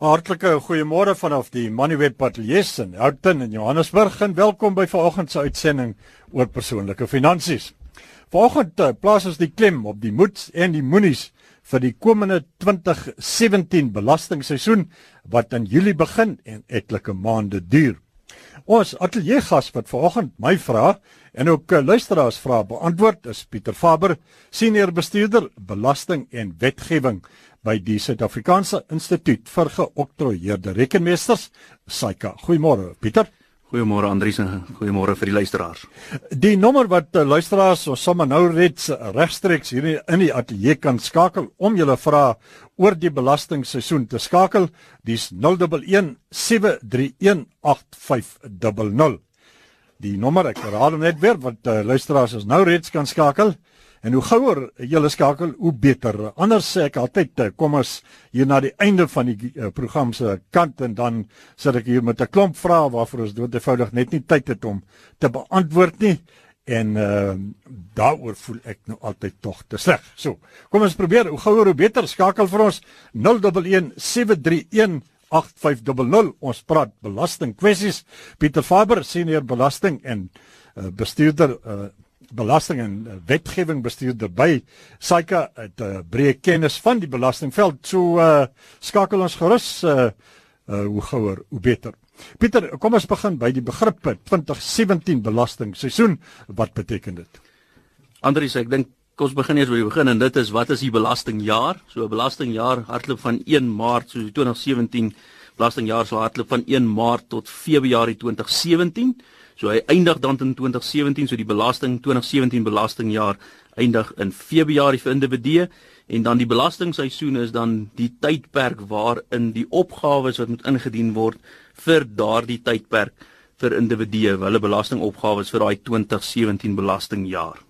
Hartlike goeiemôre vanaf die Moneyweb Ateliers in Houghton in Johannesburg en welkom by vanoggend se uitsending oor persoonlike finansies. Vanoggend uh, plaas ons die klem op die moeds en die moenies vir die komende 2017 belastingseisoen wat in Julie begin en etlike maande duur. Ons ateliergas wat vanoggend my vra en ook uh, luisteraars vra beantwoord is Pieter Faber, senior bestuurder belasting en wetgewing by die Suid-Afrikaanse Instituut vir Geoktroeëerde Rekenmeesters, SAICA. Goeiemôre, Pieter. Goeiemôre Andries en goeiemôre vir die luisteraars. Die nommer wat die luisteraars ons sommer nou reeds regstreeks hier in die ateljee kan skakel om julle vrae oor die belastingseisoen te skakel, dis 011 731 8500. Die nommer ek herhaal net weer wat die luisteraars ons nou reeds kan skakel 011 En hoe gouer jy skakel, hoe beter. Anders sê ek altyd, eh, kom ons hier na die einde van die uh, program se kant en dan sit ek hier met 'n klomp vrae waarvoor ons doodevoudig net nie tyd het om te beantwoord nie. En uh daaroor voel ek nou altyd tog te sleg. So, kom ons probeer. Hoe gouer hoe beter. Skakel vir ons 011 731 8500 ons praat belasting kwessies Pieter Faber senior belasting en uh, bestuurder uh, belasting en uh, wetgewing bestuurder by Saika het 'n uh, breë kennis van die belastingveld. So uh, skakel ons gerus uh, uh, hoe gouer hoe beter. Pieter, kom ons begin by die begrip 2017 belastingseisoen. Wat beteken dit? Andries, ek dink ons begin eers by die begin en dit is wat is die belastingjaar? So 'n belastingjaar hardloop van 1 Maart so 2017 belastingjaar sal hardloop van 1 Maart tot Februarie 2017. So hy eindig dan in 2017, so die belasting 2017 belastingjaar eindig in Februarie vir individue en dan die belastingseisoen is dan die tydperk waarin die opgawes wat moet ingedien word vir daardie tydperk vir individue, hulle belastingopgawes vir daai 2017 belastingjaar.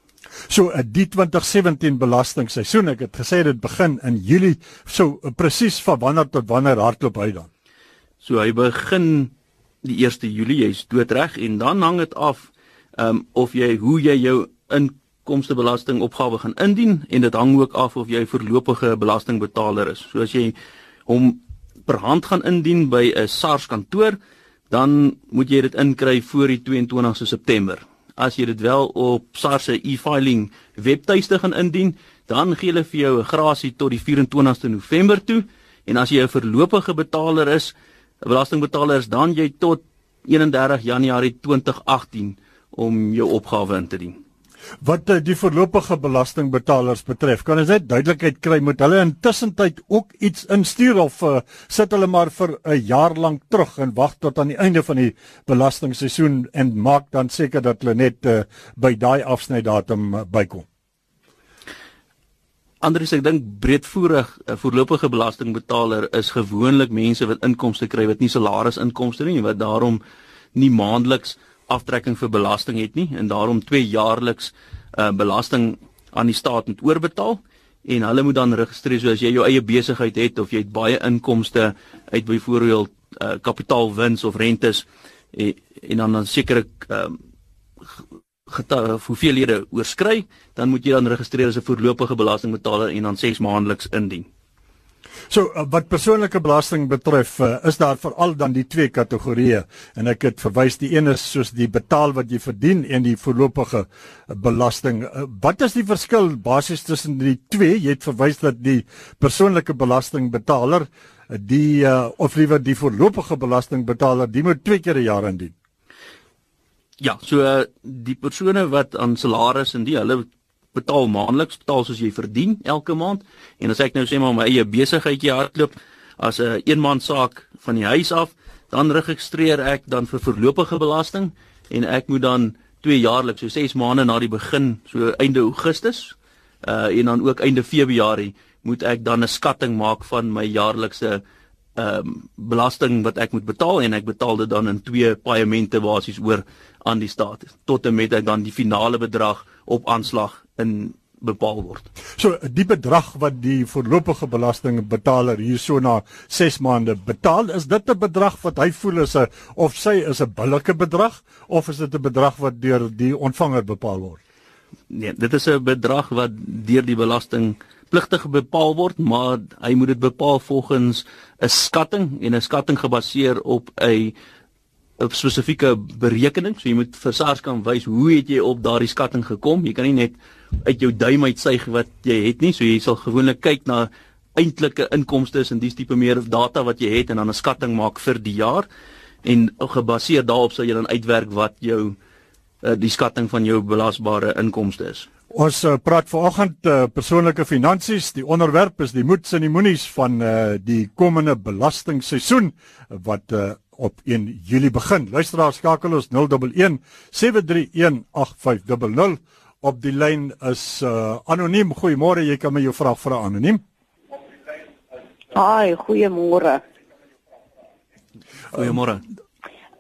So eh, die 2017 belastingseisoen, ek het gesê dit begin in Julie, so eh, presies van wanneer tot wanneer hardloop hy dan? So hy begin die 1 Julie jy's doodreg en dan hang dit af um of jy hoe jy jou inkomstebelastingopgawe gaan indien en dit hang ook af of jy voorlopige belastingbetaler is. So as jy hom per hand gaan indien by 'n SARS kantoor, dan moet jy dit inkry voor die 22ste September. As jy dit wel op SARS se e-filing webtuiste gaan indien, dan gee hulle vir jou 'n grasie tot die 24ste November toe en as jy 'n voorlopige betaler is, 'n belastingbetaler is dan jy tot 31 Januarie 2018 om jou opgawe in te dien. Wat eh, die voorlopige belastingbetalers betref, kan ons net duidelikheid kry moet hulle intussen tyd ook iets instuur of uh, sit hulle maar vir 'n jaar lank terug en wag tot aan die einde van die belastingseisoen en maak dan seker dat hulle net uh, by daai afsnydatum uh, bykom. Anders ek dink breedvoerig 'n voorlopige belastingbetaler is gewoonlik mense wat inkomste kry wat nie salarisinkomste nie wat daarom nie maandeliks aftrekking vir belasting het nie en daarom twee jaarliks uh, belasting aan die staat moet oorbetaal en hulle moet dan registreer. So as jy jou eie besigheid het of jy het baie inkomste uit byvoorbeeld uh, kapitaalwins of rentes en, en dan dan seker ek um, hoeveelhede oorskry, dan moet jy dan registreer as 'n voorlopige belastingbetaler en dan 6 maandeliks indien. So uh, wat persoonlike belasting betref, uh, is daar veral dan die twee kategorieë en ek het verwys die een is soos die betaal wat jy verdien en die voorlopige uh, belasting. Uh, wat is die verskil basies tussen die twee? Jy het verwys dat die persoonlike belastingbetaler die uh, of liewer die voorlopige belastingbetaler, die moet twee keer 'n jaar indien. Ja, so uh, die persone wat aan salaris en die hulle betaal maandeliks, betaal soos jy verdien elke maand. En as ek nou sê maar my eie besigheidjie hardloop as 'n een eenman saak van die huis af, dan registreer ek dan vir voorlopige belasting en ek moet dan twee jaarliks, so 6 maande na die begin, so einde Augustus, uh en dan ook einde Februarie moet ek dan 'n skatting maak van my jaarlikse ehm um, belasting wat ek moet betaal en ek betaal dit dan in twee paemente basies oor aan die staat tot en met dan die finale bedrag op aanslag in bepaal word. So die bedrag wat die voorlopige belastingbetaler hierso na 6 maande betaal, is dit 'n bedrag wat hy voel is 'n of sy is 'n billike bedrag of is dit 'n bedrag wat deur die ontvanger bepaal word? Nee, dit is 'n bedrag wat deur die belasting pligtig bepaal word, maar hy moet dit bepaal volgens 'n skatting en 'n skatting gebaseer op 'n 'n spesifieke berekening. So jy moet vir SARS kan wys hoe het jy op daardie skatting gekom? Jy kan nie net uit jou duim uitsuig wat jy het nie. So jy sal gewoonlik kyk na eintlike inkomste en dis tipe meer data wat jy het en dan 'n skatting maak vir die jaar en gebaseer daarop sal jy dan uitwerk wat jou uh, die skatting van jou belasbare inkomste is. Ons uh, praat vanoggend uh, persoonlike finansies. Die onderwerp is die moets en die moenies van uh, die komende belastingseisoen wat uh, op 1 Julie begin. Luisteraars skakel ons 011 731 8500 op die lyn is uh, anoniem. Goeiemôre, jy kan my jou vraag vra anoniem. Haai, goeiemôre. Goeiemôre.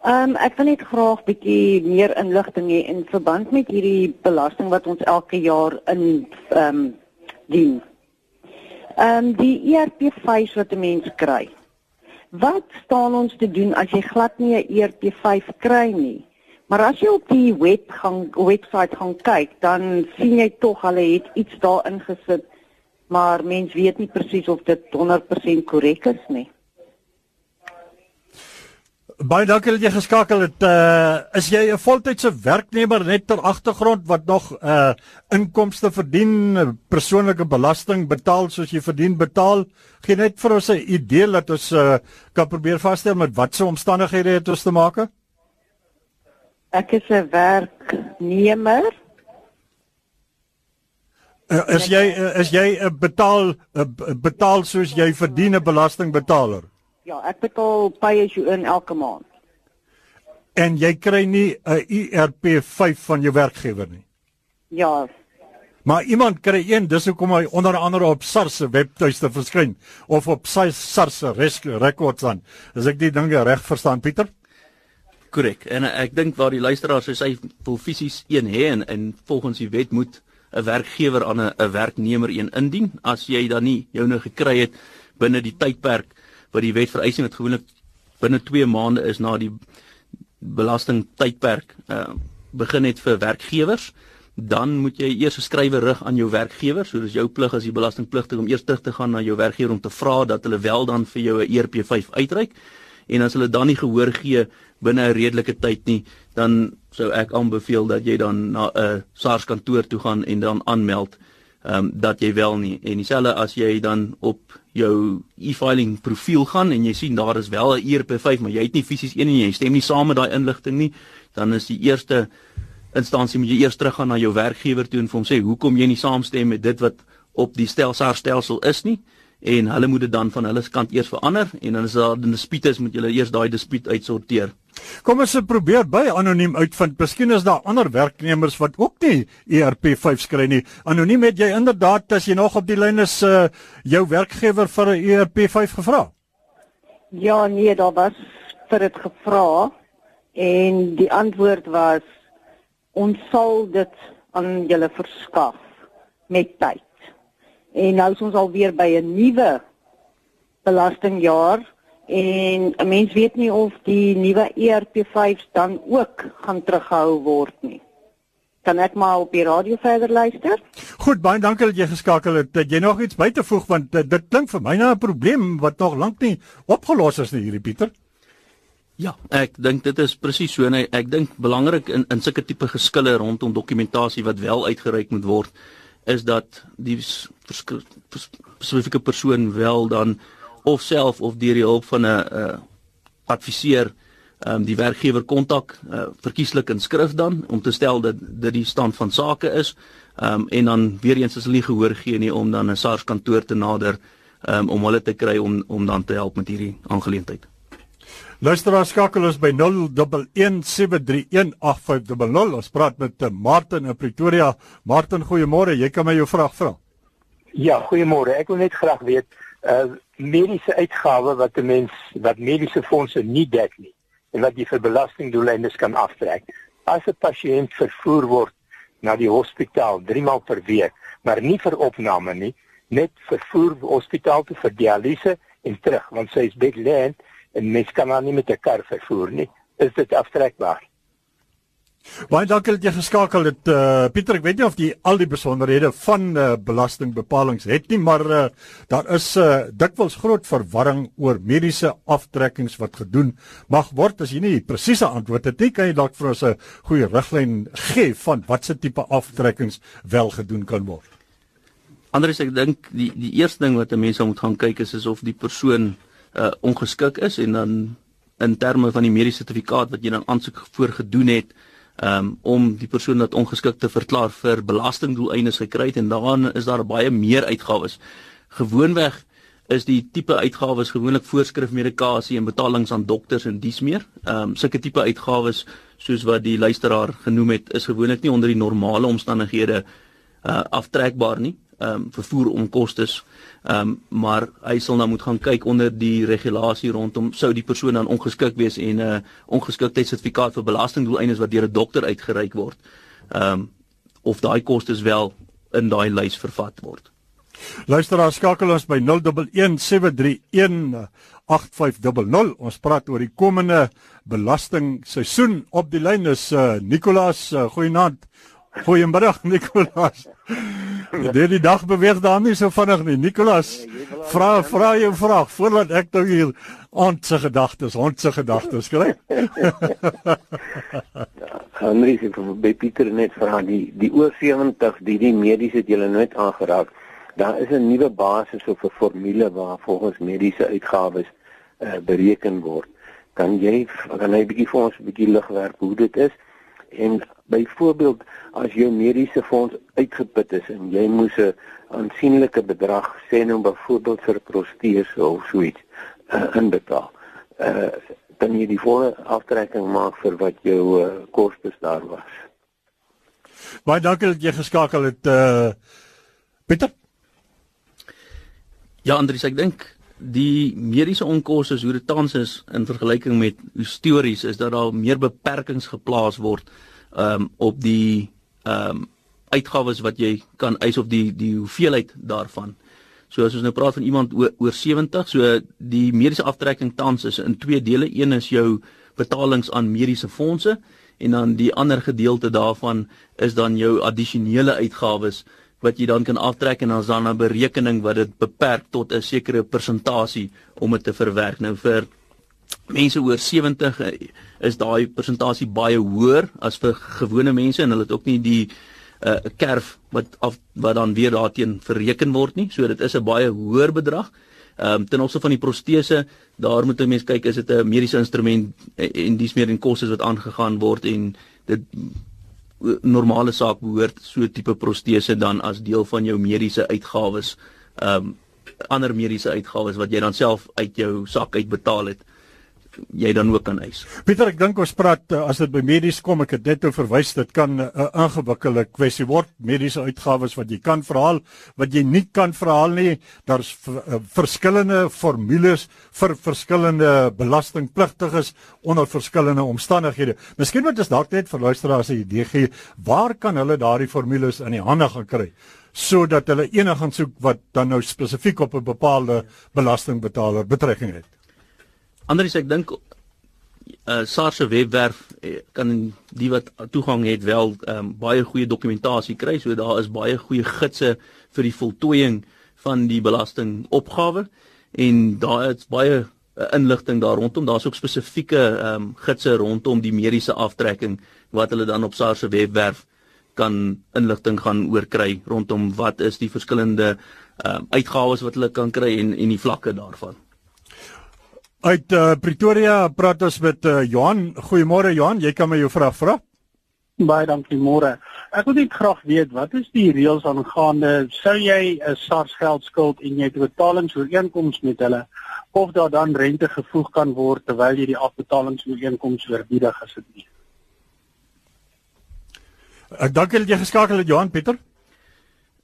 Ehm um, ek wil net graag bietjie meer inligting hê in verband met hierdie belasting wat ons elke jaar in ehm um, dien. Ehm um, die ERP5 wat 'n mens kry. Wat staan ons te doen as jy glad nie 'n ERP5 kry nie? Maar as jy op die web gaan webwerf gaan kyk, dan sien jy tog hulle het iets daarin gesit maar mens weet nie presies of dit 100% korrek is nie. Baie dankie dat jy geskakel het. Uh is jy 'n voltydse werknemer net ter agtergrond wat nog uh inkomste verdien, persoonlike belasting betaal soos jy verdien betaal? Gee net vir ons 'n idee dat ons uh kan probeer vasstel met watse omstandighede het ons te maak? Ek is 'n werknemer Uh, is jy uh, is jy 'n uh, betaal uh, betaal soos jy verdien 'n belastingbetaler? Ja, ek betaal pay as you earn elke maand. En jy kry nie 'n ERP5 van jou werkgewer nie. Ja. Maar iemand kry een, dis hoekom hy onder andere op SARS se webtuiste verskyn of op SARS se records aan. As ek die dinge reg verstaan, Pieter? Korrek. En ek dink waar die luisteraar sê hy wil fisies een hê en, en volgens die wet moet 'n werkgewer aan 'n 'n werknemer een indien as jy dan nie joune gekry het binne die tydperk wat die wet vereis en dit gewoonlik binne 2 maande is na die belasting tydperk uh, begin het vir werkgewers dan moet jy eers 'n skrywe rig aan jou werkgewer. So dis jou plig as die belastingpligtig om eers terug te gaan na jou werkgewer om te vra dat hulle wel dan vir jou 'n ERP5 uitreik. En as hulle dan nie gehoor gee binne 'n redelike tyd nie, dan sou ek aanbeveel dat jy dan na 'n SARS kantoor toe gaan en dan aanmeld ehm um, dat jy wel nie en dieselfde as jy dan op jou e-filing profiel gaan en jy sien daar is wel 'n ERP5 maar jy het nie fisies een en jy stem nie saam met daai inligting nie dan is die eerste instansie moet jy eers teruggaan na jou werkgewer toe en vir hom sê hoekom jy nie saamstem met dit wat op die stel SARS stelsel is nie en hulle moet dit dan van hulle kant eers verander en dan is daar 'n dispuut is moet julle eers daai dispuut uitsorteer. Kom ons probeer by anoniem uitvind. Miskien is daar ander werknemers wat ook nie ERP5 skry nie. Anoniem het jy inderdaad as jy nog op die lyn is uh, jou werkgewer vir 'n ERP5 gevra? Ja, nee, daar was vir dit gevra en die antwoord was ons sal dit aan julle verskaf met tyd. En nou is ons alweer by 'n nuwe belastingjaar en 'n mens weet nie of die nuwe ERP5 dan ook gaan teruggehou word nie. Kan ek maar op die radio verder luister? Goed, baie dankie dat jy geskakel het. Het jy nog iets by te voeg want dit, dit klink vir my na 'n probleem wat nog lank nie opgelos is nie hierdie Pieter. Ja, ek dink dit is presies so en ek dink belangrik in in sulke tipe geskille rondom dokumentasie wat wel uitgereik moet word is dat die spesifieke persoon wel dan of self of deur die hulp van 'n uh, adviseur um, die werkgewer kontak uh, verkieslik in skrif dan om te stel dat dit die stand van sake is um, en dan weer eens as hulle nie gehoor gee nie om dan 'n SARS kantoor te nader um, om hulle te kry om om dan te help met hierdie aangeleentheid. Luisteraar skakel ons by 0117318500. Ons praat met eh, Martin in Pretoria. Martin, goeiemôre. Jy kan my jou vraag vra. Ja, goeiemôre. Ek wil net graag weet uh mediese uitgawes wat 'n mens wat mediese fondse nie dek nie en wat jy vir belastingdoeleindes kan aftrek. As 'n pasiënt vervoer word na die hospitaal 3 maal per week, maar nie vir opname nie, net vervoer hospitaal toe vir dialyse en terug, want sy is bedland en mens kan haar nie met 'n kar vervoer nie. Is dit aftrekbaar? Baie dankie dat jy geskakel het. Uh, Pieter, ek weet nie of jy al die besonderhede van uh, belastingbepalinge het nie, maar uh, daar is uh, dikwels groot verwarring oor mediese aftrekkings wat gedoen mag word. As jy nie presiese antwoord het nie, kan jy dalk vir ons 'n goeie riglyn gee van watse tipe aftrekkings wel gedoen kan word. Anders ek dink die die eerste ding wat 'n mens moet gaan kyk is is of die persoon uh, ongeskik is en dan in terme van die mediese sertifikaat wat jy dan aansoek voor gedoen het um, om die persoon wat ongeskik te verklaar vir belastingdoeleindes gekry het en daarin is daar baie meer uitgawes. Gewoonweg is die tipe uitgawes gewoonlik voorskrifmedikasie en betalings aan dokters en dies meer. Ehm um, sulke tipe uitgawes soos wat die luisteraar genoem het is gewoonlik nie onder die normale omstandighede uh aftrekbaar nie ehm um, vervoer onkoste. Ehm um, maar hy sal nou moet gaan kyk onder die regulasie rondom sou die persoon dan ongeskik wees en 'n uh, ongeskiktheidssertifikaat vir belastingdoeleindes wat deur 'n dokter uitgereik word. Ehm um, of daai kostes wel in daai lys vervat word. Luisteraar skakel ons by 0117318500. Ons praat oor die komende belastingseisoen. Op die lyn is uh, Nicolaas, uh, goeienaand. Goeiemiddag Nicolaas. Die die dag beweeg daar nie so vinnig nie. Nicolaas, vra vra jou vraag voordat ek nou hier aand se gedagtes, hond se gedagtes kry. Henry se by Pieter net vra die die oor 70 die die medies het julle nooit aangeraak. Daar is 'n nuwe basis of 'n formule waar volgens mediese uitgawes uh, bereken word. Kan jy kan jy 'n bietjie vir ons 'n bietjie lig werp hoe dit is? En byvoorbeeld as jou mediese fonds uitgeput is en jy moes 'n aansienlike bedrag sê nou byvoorbeeld vir protese of so iets uh, inbetaal. Uh dan jy die volle aftrekking maak vir wat jou uh, kostes daar was. Baie dankie dat jy geskakel het uh Pieter. Ja Andries, ek dink die mediese onkoste hoe dit tans is in vergelyking met histories is dat daar meer beperkings geplaas word um op die um uitgawes wat jy kan eis of die die hoeveelheid daarvan. So as ons nou praat van iemand oor, oor 70, so die mediese aftrekking tans is in twee dele. Een is jou betalings aan mediese fondse en dan die ander gedeelte daarvan is dan jou addisionele uitgawes wat jy dan kan aftrek en dan is daar 'n berekening wat dit beperk tot 'n sekere persentasie om dit te verwerk. Nou vir mense oor 70 eh, is daai persentasie baie hoër as vir gewone mense en hulle het ook nie die 'n uh, kerf wat af wat dan weer daarteen verreken word nie. So dit is 'n baie hoër bedrag. Ehm um, ten opsigte van die protese, daar moet 'n mens kyk is dit 'n mediese instrument en, en dis meer in kostes wat aangegaan word en dit normale saak behoort so tipe protese dan as deel van jou mediese uitgawes ehm um, ander mediese uitgawes wat jy dan self uit jou sak uit betaal het jy dan ook kan eis. Pieter, ek dink ons praat uh, as dit by medies kom, ek het net nou verwys dit kan 'n uh, ingewikkelde kwessie word, mediese uitgawes wat jy kan verhaal, wat jy nie kan verhaal nie. Daar's uh, verskillende formules vir verskillende belastingpligtiges onder verskillende omstandighede. Miskien moet ons dalk net vir luisteraars 'n idee gee, waar kan hulle daardie formules in die hande gaan kry? sodat hulle gaan soek wat dan nou spesifiek op 'n bepaalde belastingbetaler betrekking het. Anders ek dink uh SARS se webwerf eh, kan die wat toegang het wel um, baie goeie dokumentasie kry. So daar is baie goeie gidse vir die voltooiing van die belastingopgawe en daar is baie uh, inligting daar rondom. Daar's ook spesifieke um gidse rondom die mediese aftrekking wat hulle dan op SARS se webwerf kan inligting gaan oor kry rondom wat is die verskillende um uitgawes wat hulle kan kry en en die vlakke daarvan. Uit uh, Pretoria praat ons met uh, Johan. Goeiemôre Johan, jy kan my jou vraag vra. Baie dankie môre. Ek wil net graag weet wat is die reëls aangaande sou jy 'n SARS geld skuld en jy het betalingsooreenkoms met hulle of daar dan rente gevoeg kan word terwyl jy die afbetalingsooreenkoms oorbiedig as dit nie. Ek dank dat jy geskakel het Johan Pieter.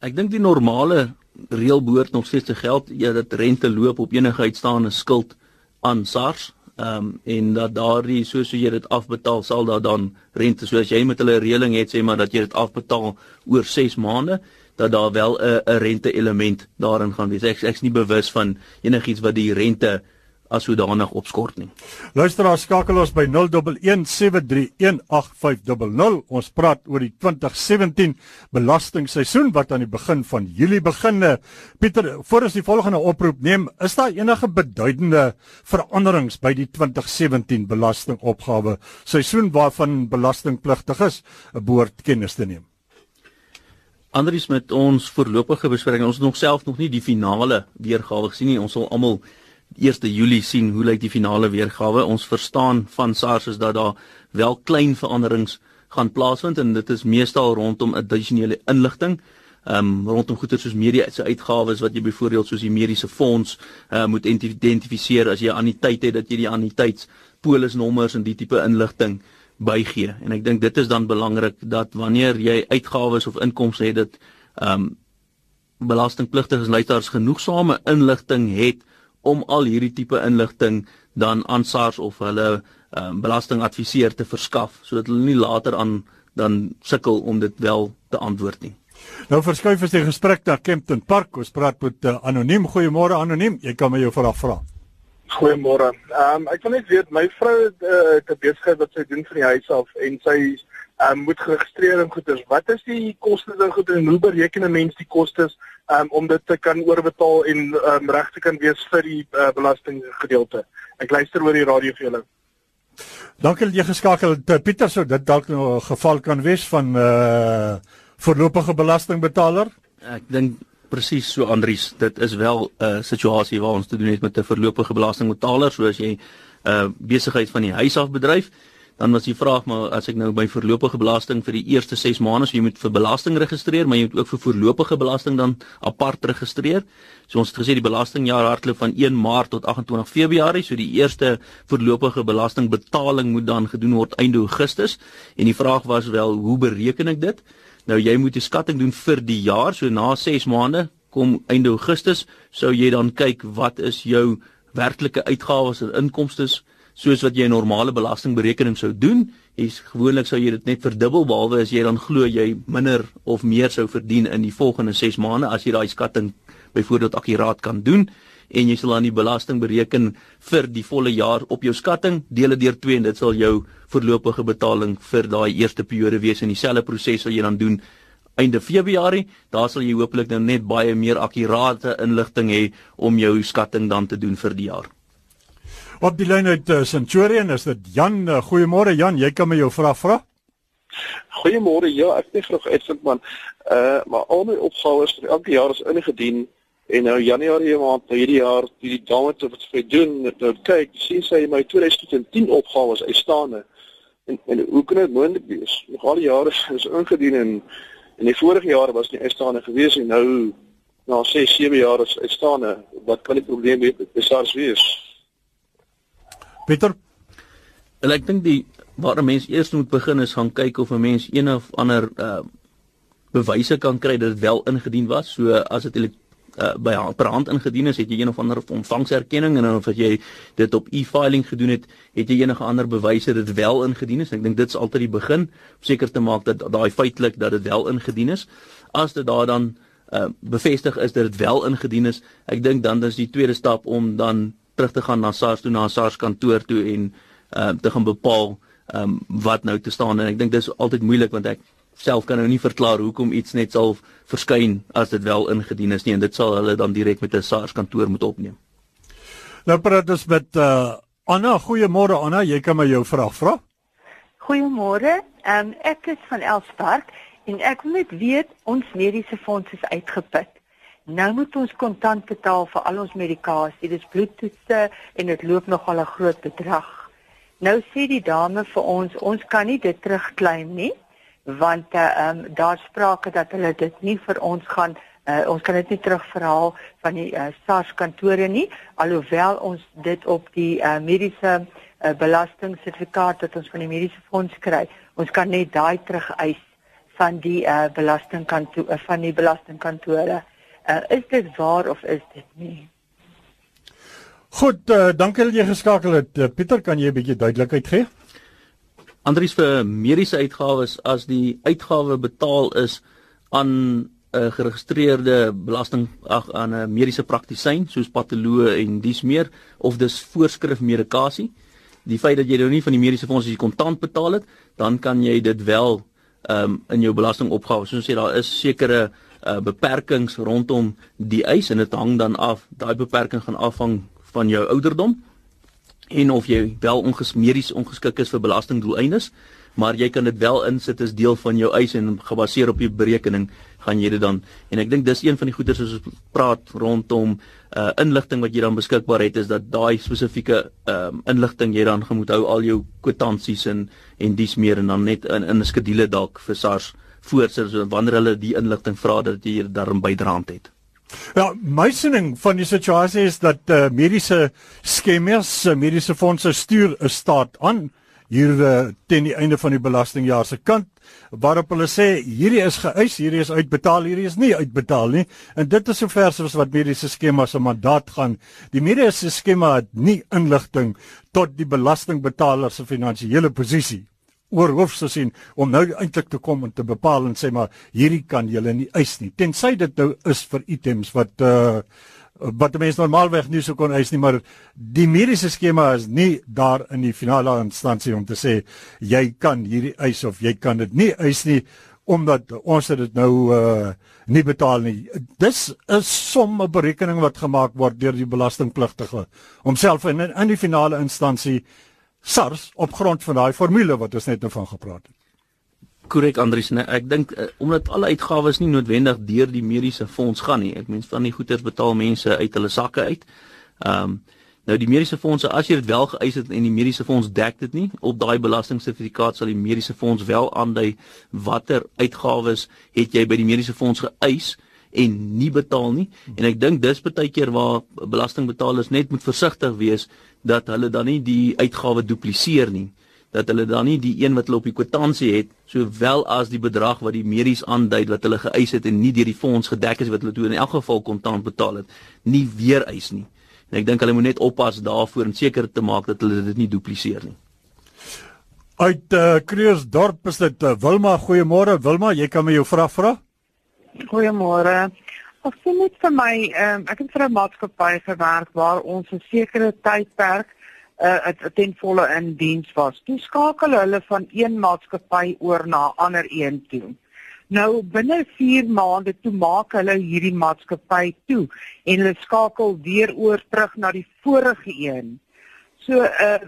Ek dink die normale reël behoort nog steeds te geld ja dat rente loop op enige uitstaande skuld aan SARS. Ehm um, en dat daardie soos jy dit afbetaal sal daar dan rente soos jy met hulle reëling het sê maar dat jy dit afbetaal oor 6 maande dat daar wel 'n rente element daarin gaan wees. Ek ek's nie bewus van enigiets wat die rente as sodanig opskort nie. Luisteraars skakel ons by 0117318500. Ons praat oor die 2017 belastingseisoen wat aan die begin van Julie begin. Pieter, voor ons die volgende oproep neem, is daar enige beduidende veranderings by die 2017 belastingopgawe seisoen waarvan belastingpligtiges 'n behoort kennis te neem? Andries met ons voorlopige bespreking. Ons het nog self nog nie die finale weergawe gesien nie. Ons sal almal 1 Julie sien hoe lyk die finale weergawe. Ons verstaan van SARS is dat daar wel klein veranderings gaan plaasvind en dit is meestal rondom addisionele inligting. Ehm um, rondom goeder soos mediese uitgawes wat jy byvoorbeeld soos die mediese fonds uh, moet identifiseer as jy anniteit het dat jy die anniteits polisnommers en die tipe inligting bygee. En ek dink dit is dan belangrik dat wanneer jy uitgawes of inkomste het dat ehm um, belastingpligtiges luisteraars genoegsame inligting het om al hierdie tipe inligting dan aan SARS of hulle um, belastingadviseur te verskaf sodat hulle nie later aan dan sukkel om dit wel te antwoord nie. Nou verskuif ons die gesprek na Kempton Park. Ons praat met uh, anoniem. Goeiemôre anoniem. Jy kan my jou vraag vra. Goeiemôre. Ehm um, ek wil net weet my vrou het uh, 'n besigheid wat sy doen van die huis af en sy um, moet geregistreer en goeders. Wat is die kostes en goeders en hoe bereken 'n mens die kostes um, om dit te kan oorbetaal en um, reg te kan wees vir die uh, belastinggedeelte? Ek luister oor die radio vir julle. Dankie dat jy geskakel het. Eh, Pieter, sou dit dalk nou 'n geval kan wees van uh, voorlopige belastingbetaler? Ek dink presies so Andries, dit is wel 'n uh, situasie waar ons te doen het met 'n voorlopige belastingbetaler, soos jy 'n uh, besigheid van die huis af bedryf dan was die vraag maar as ek nou by voorlopige belasting vir die eerste 6 maande, so jy moet vir belasting registreer, maar jy moet ook vir voorlopige belasting dan apart registreer. So ons het gesê die belastingjaar hardloop van 1 Maart tot 28 Februarie, so die eerste voorlopige belastingbetaling moet dan gedoen word einde Augustus. En die vraag was wel, hoe bereken ek dit? Nou jy moet 'n skatting doen vir die jaar, so na 6 maande kom einde Augustus, sou jy dan kyk wat is jou werklike uitgawes en inkomste soos wat jy 'n normale belastingberekening sou doen. Jy's gewoonlik sou jy dit net verdubbel behalwe as jy dan glo jy minder of meer sou verdien in die volgende 6 maande as jy daai skatting byvoorbeeld akkuraat kan doen en jy sal dan die belasting bereken vir die volle jaar op jou skatting deel dit deur 2 en dit sal jou voorlopige betaling vir daai eerste periode wees en dieselfde proses sal jy dan doen einde Februarie daar sal jy hopelik nou net baie meer akkurate inligting hê om jou skatting dan te doen vir die jaar Op die lyn uit uh, Centurion is dit Jan. Uh, Goeiemôre Jan, jy kan my jou vraag vra? Goeiemôre. Ja, ek het graag uitvind man. Uh maar al my opgawes vir elke jaar is ingedien en nou Januarie maand nou hierdie jaar die dame het wat sy doen nou kyk, sien sy my 2010 opgawes uitstaande. En en hoe kan dit moontlik wees? Nog al die jare is ingedien en en die vorige jare was nie uitstaande gewees en nou na 6, 7 jaar is uitstaande. Wat kan die probleem wees? Is SARS wees. Pieter, ek dink die waar 'n mens eers moet begin is gaan kyk of 'n mens een of ander uh bewyse kan kry dat dit wel ingedien was. So as dit uh by per hand ingedien is, het jy een of ander ontvangserkenning en dan of jy dit op e-filing gedoen het, het jy enige ander bewyse dat dit wel ingedien is. Ek dink dit is altyd die begin om seker te maak dat daai feitelik dat dit wel ingedien is. As dit daar dan uh bevestig is dat dit wel ingedien is, ek dink dan is die tweede stap om dan terug te gaan na SARS toe na SARS kantoor toe en ehm uh, te gaan bepaal ehm um, wat nou te staan en ek dink dis altyd moeilik want ek self kan nou nie verklaar hoekom iets net sal verskyn as dit wel ingedien is nie en dit sal hulle dan direk met 'n SARS kantoor moet opneem. Nou praat ons met uh, Anna, goeiemôre Anna, jy kan my jou vraag vra? Goeiemôre. Ehm um, ek is van Elspark en ek wil net weet ons mediese fonds is uitgeput. Nou moet ons kontant betaal vir al ons medikasie. Dis bloedtoetse en dit loop nogal 'n groot bedrag. Nou sê die dame vir ons, ons kan nie dit terugklaim nie want eh, ehm uh, um, daar sprake dat hulle dit nie vir ons gaan uh, ons kan dit nie terugverhaal van die uh, SARS kantore nie alhoewel ons dit op die uh, mediese uh, belastingsertifikaat wat ons van die mediese fonds kry ons kan net daai terugeis van die uh, belastingkantoor uh, van die belastingkantore Uh, is dit waar of is dit nie? Goed, uh, dankie dat jy geskakel het. Uh, Pieter, kan jy 'n bietjie duidelikheid gee? Andries vir mediese uitgawes as die uitgawe betaal is aan 'n geregistreerde belasting ag aan 'n mediese praktisyn soos patoloog en dies meer of dis voorskrif medikasie. Die feit dat jy nou nie van die mediese fonds as jy kontant betaal het, dan kan jy dit wel ehm um, in jou belastingopgawe. Soos sê daar is sekere uh, beperkings rondom die eis en dit hang dan af. Daai beperking gaan afhang van jou ouderdom en of jy wel onges medies ongeskik is vir belastingdoeleindes maar jy kan dit wel insit as deel van jou eis en gebaseer op die berekening gaan jy dit dan en ek dink dis een van die goeders as ons praat rondom uh inligting wat jy dan beskikbaar het is dat daai spesifieke um inligting jy dan moet hou al jou kwitansies en en dies meer en dan net in in 'n skedule dalk vir SARS voorsit so wanneer hulle die inligting vra dat jy daarin bydraend het. Ja, my siening van die situasie is dat uh, mediese skemas, uh, mediese fondse stuur 'n staat aan hier uh, teen die einde van die belastingjaar se kant waarop hulle sê hierdie is geëis, hierdie is uitbetaal, hierdie is nie uitbetaal nie. En dit is sover soos wat mediese skema se mandaat gaan. Die mediese skema het nie inligting tot die belastingbetaler se finansiële posisie oor hoofs te sien om nou eintlik te kom en te bepaal en sê maar hierdie kan julle nie eis nie. Tensy dit nou is vir items wat uh wat die mens normaalweg nie sou kon eis nie, maar die mediese skema is nie daar in die finale instansie om te sê jy kan hierdie eis of jy kan dit nie eis nie omdat ons dit nou uh nie betaal nie. Dis 'n somme berekening wat gemaak word deur die belastingpligtige homself in in die finale instansie SARS op grond van daai formule wat ons net nou van gepraat het. Korrek Andries, nee, ek dink uh, omdat alle uitgawes nie noodwendig deur die mediese fonds gaan nie. Ek meen van die goeder betaal mense uit hulle sakke uit. Ehm um, nou die mediese fondse as jy dit wel geëis het en die mediese fonds dek dit nie, op daai belastingsertifikaat sal die mediese fonds wel aandui watter uitgawes het jy by die mediese fonds geëis en nie betaal nie. En ek dink dis baie keer waar belastingbetalers net moet versigtig wees dat hulle dan nie die uitgawe dupliseer nie dat hulle dan nie die een wat hulle op die kwitansie het sowel as die bedrag wat die medies aandui wat hulle geëis het en nie deur die fonds gedek is wat hulle toe in elk geval kontant betaal het nie weer eis nie. En ek dink hulle moet net oppas daarvoor en seker te maak dat hulle dit nie dupliseer nie. Uit uh, Kreersdorp is dit uh, Wilma, goeiemôre Wilma, jy kan my jou vraag vra? Goeiemôre. Of sien net vir my, um, ek het vir 'n maatskappy gewerk waar ons 'n sekere tydperk uh, ten volle in diens was. Toe skakel hulle van een maatskappy oor na 'n ander een toe. Nou binne 4 maande toe maak hulle hierdie maatskappy toe en hulle skakel weer oor terug na die vorige een. So uh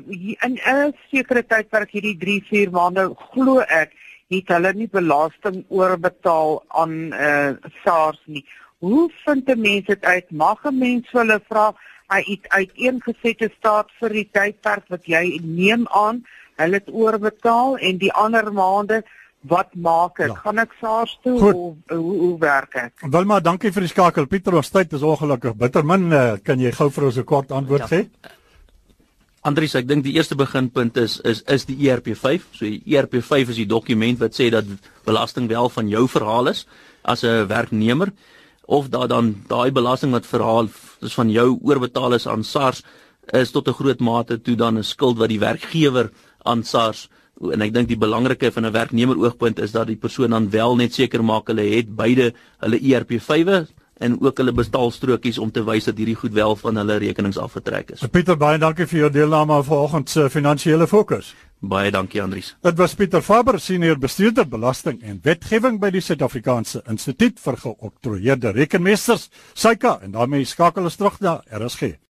in 'n sekere tydperk hierdie 3-4 maande glo ek het hulle nie belasting oorbetaal aan uh SARS nie. Hoe vind 'n mens dit uit? Mag 'n mens hulle vra hy het uiteengesette staat vir die tydperk wat jy neem aan, hulle het oorbetaal en die ander maande wat maak ek? Ja. Gaan ek SARS toe Goed. of hoe, hoe werk ek? Wilma, dankie vir die skakel. Pieter, ons tyd is ongelukkig bitter min. Uh, kan jy gou vir ons 'n kort antwoord ja. gee? Andries, ek dink die eerste beginpunt is is is die ERP5. So die ERP5 is die dokument wat sê dat belasting wel van jou verhaal is as 'n werknemer of daar dan daai belasting wat verhaal is van jou oorbetaal is aan SARS is tot 'n groot mate toe dan 'n skuld wat die werkgewer aan SARS en ek dink die belangrike van 'n werknemer oogpunt is dat die persoon dan wel net seker maak hulle het beide hulle ERP5e en ook hulle betaalstrokies om te wys dat hierdie goed wel van hulle rekenings afgetrek is. Pieter baie dankie vir jou deelname aan vanoggend se finansiële fokus. Baie dankie Andries. Dit was Pieter Faber, senior bestuurder belasting en wetgewing by die Suid-Afrikaanse Instituut vir Geoktroeëerde Rekenmeesters, SAICA, en daarmee skakel ons terug na RSG.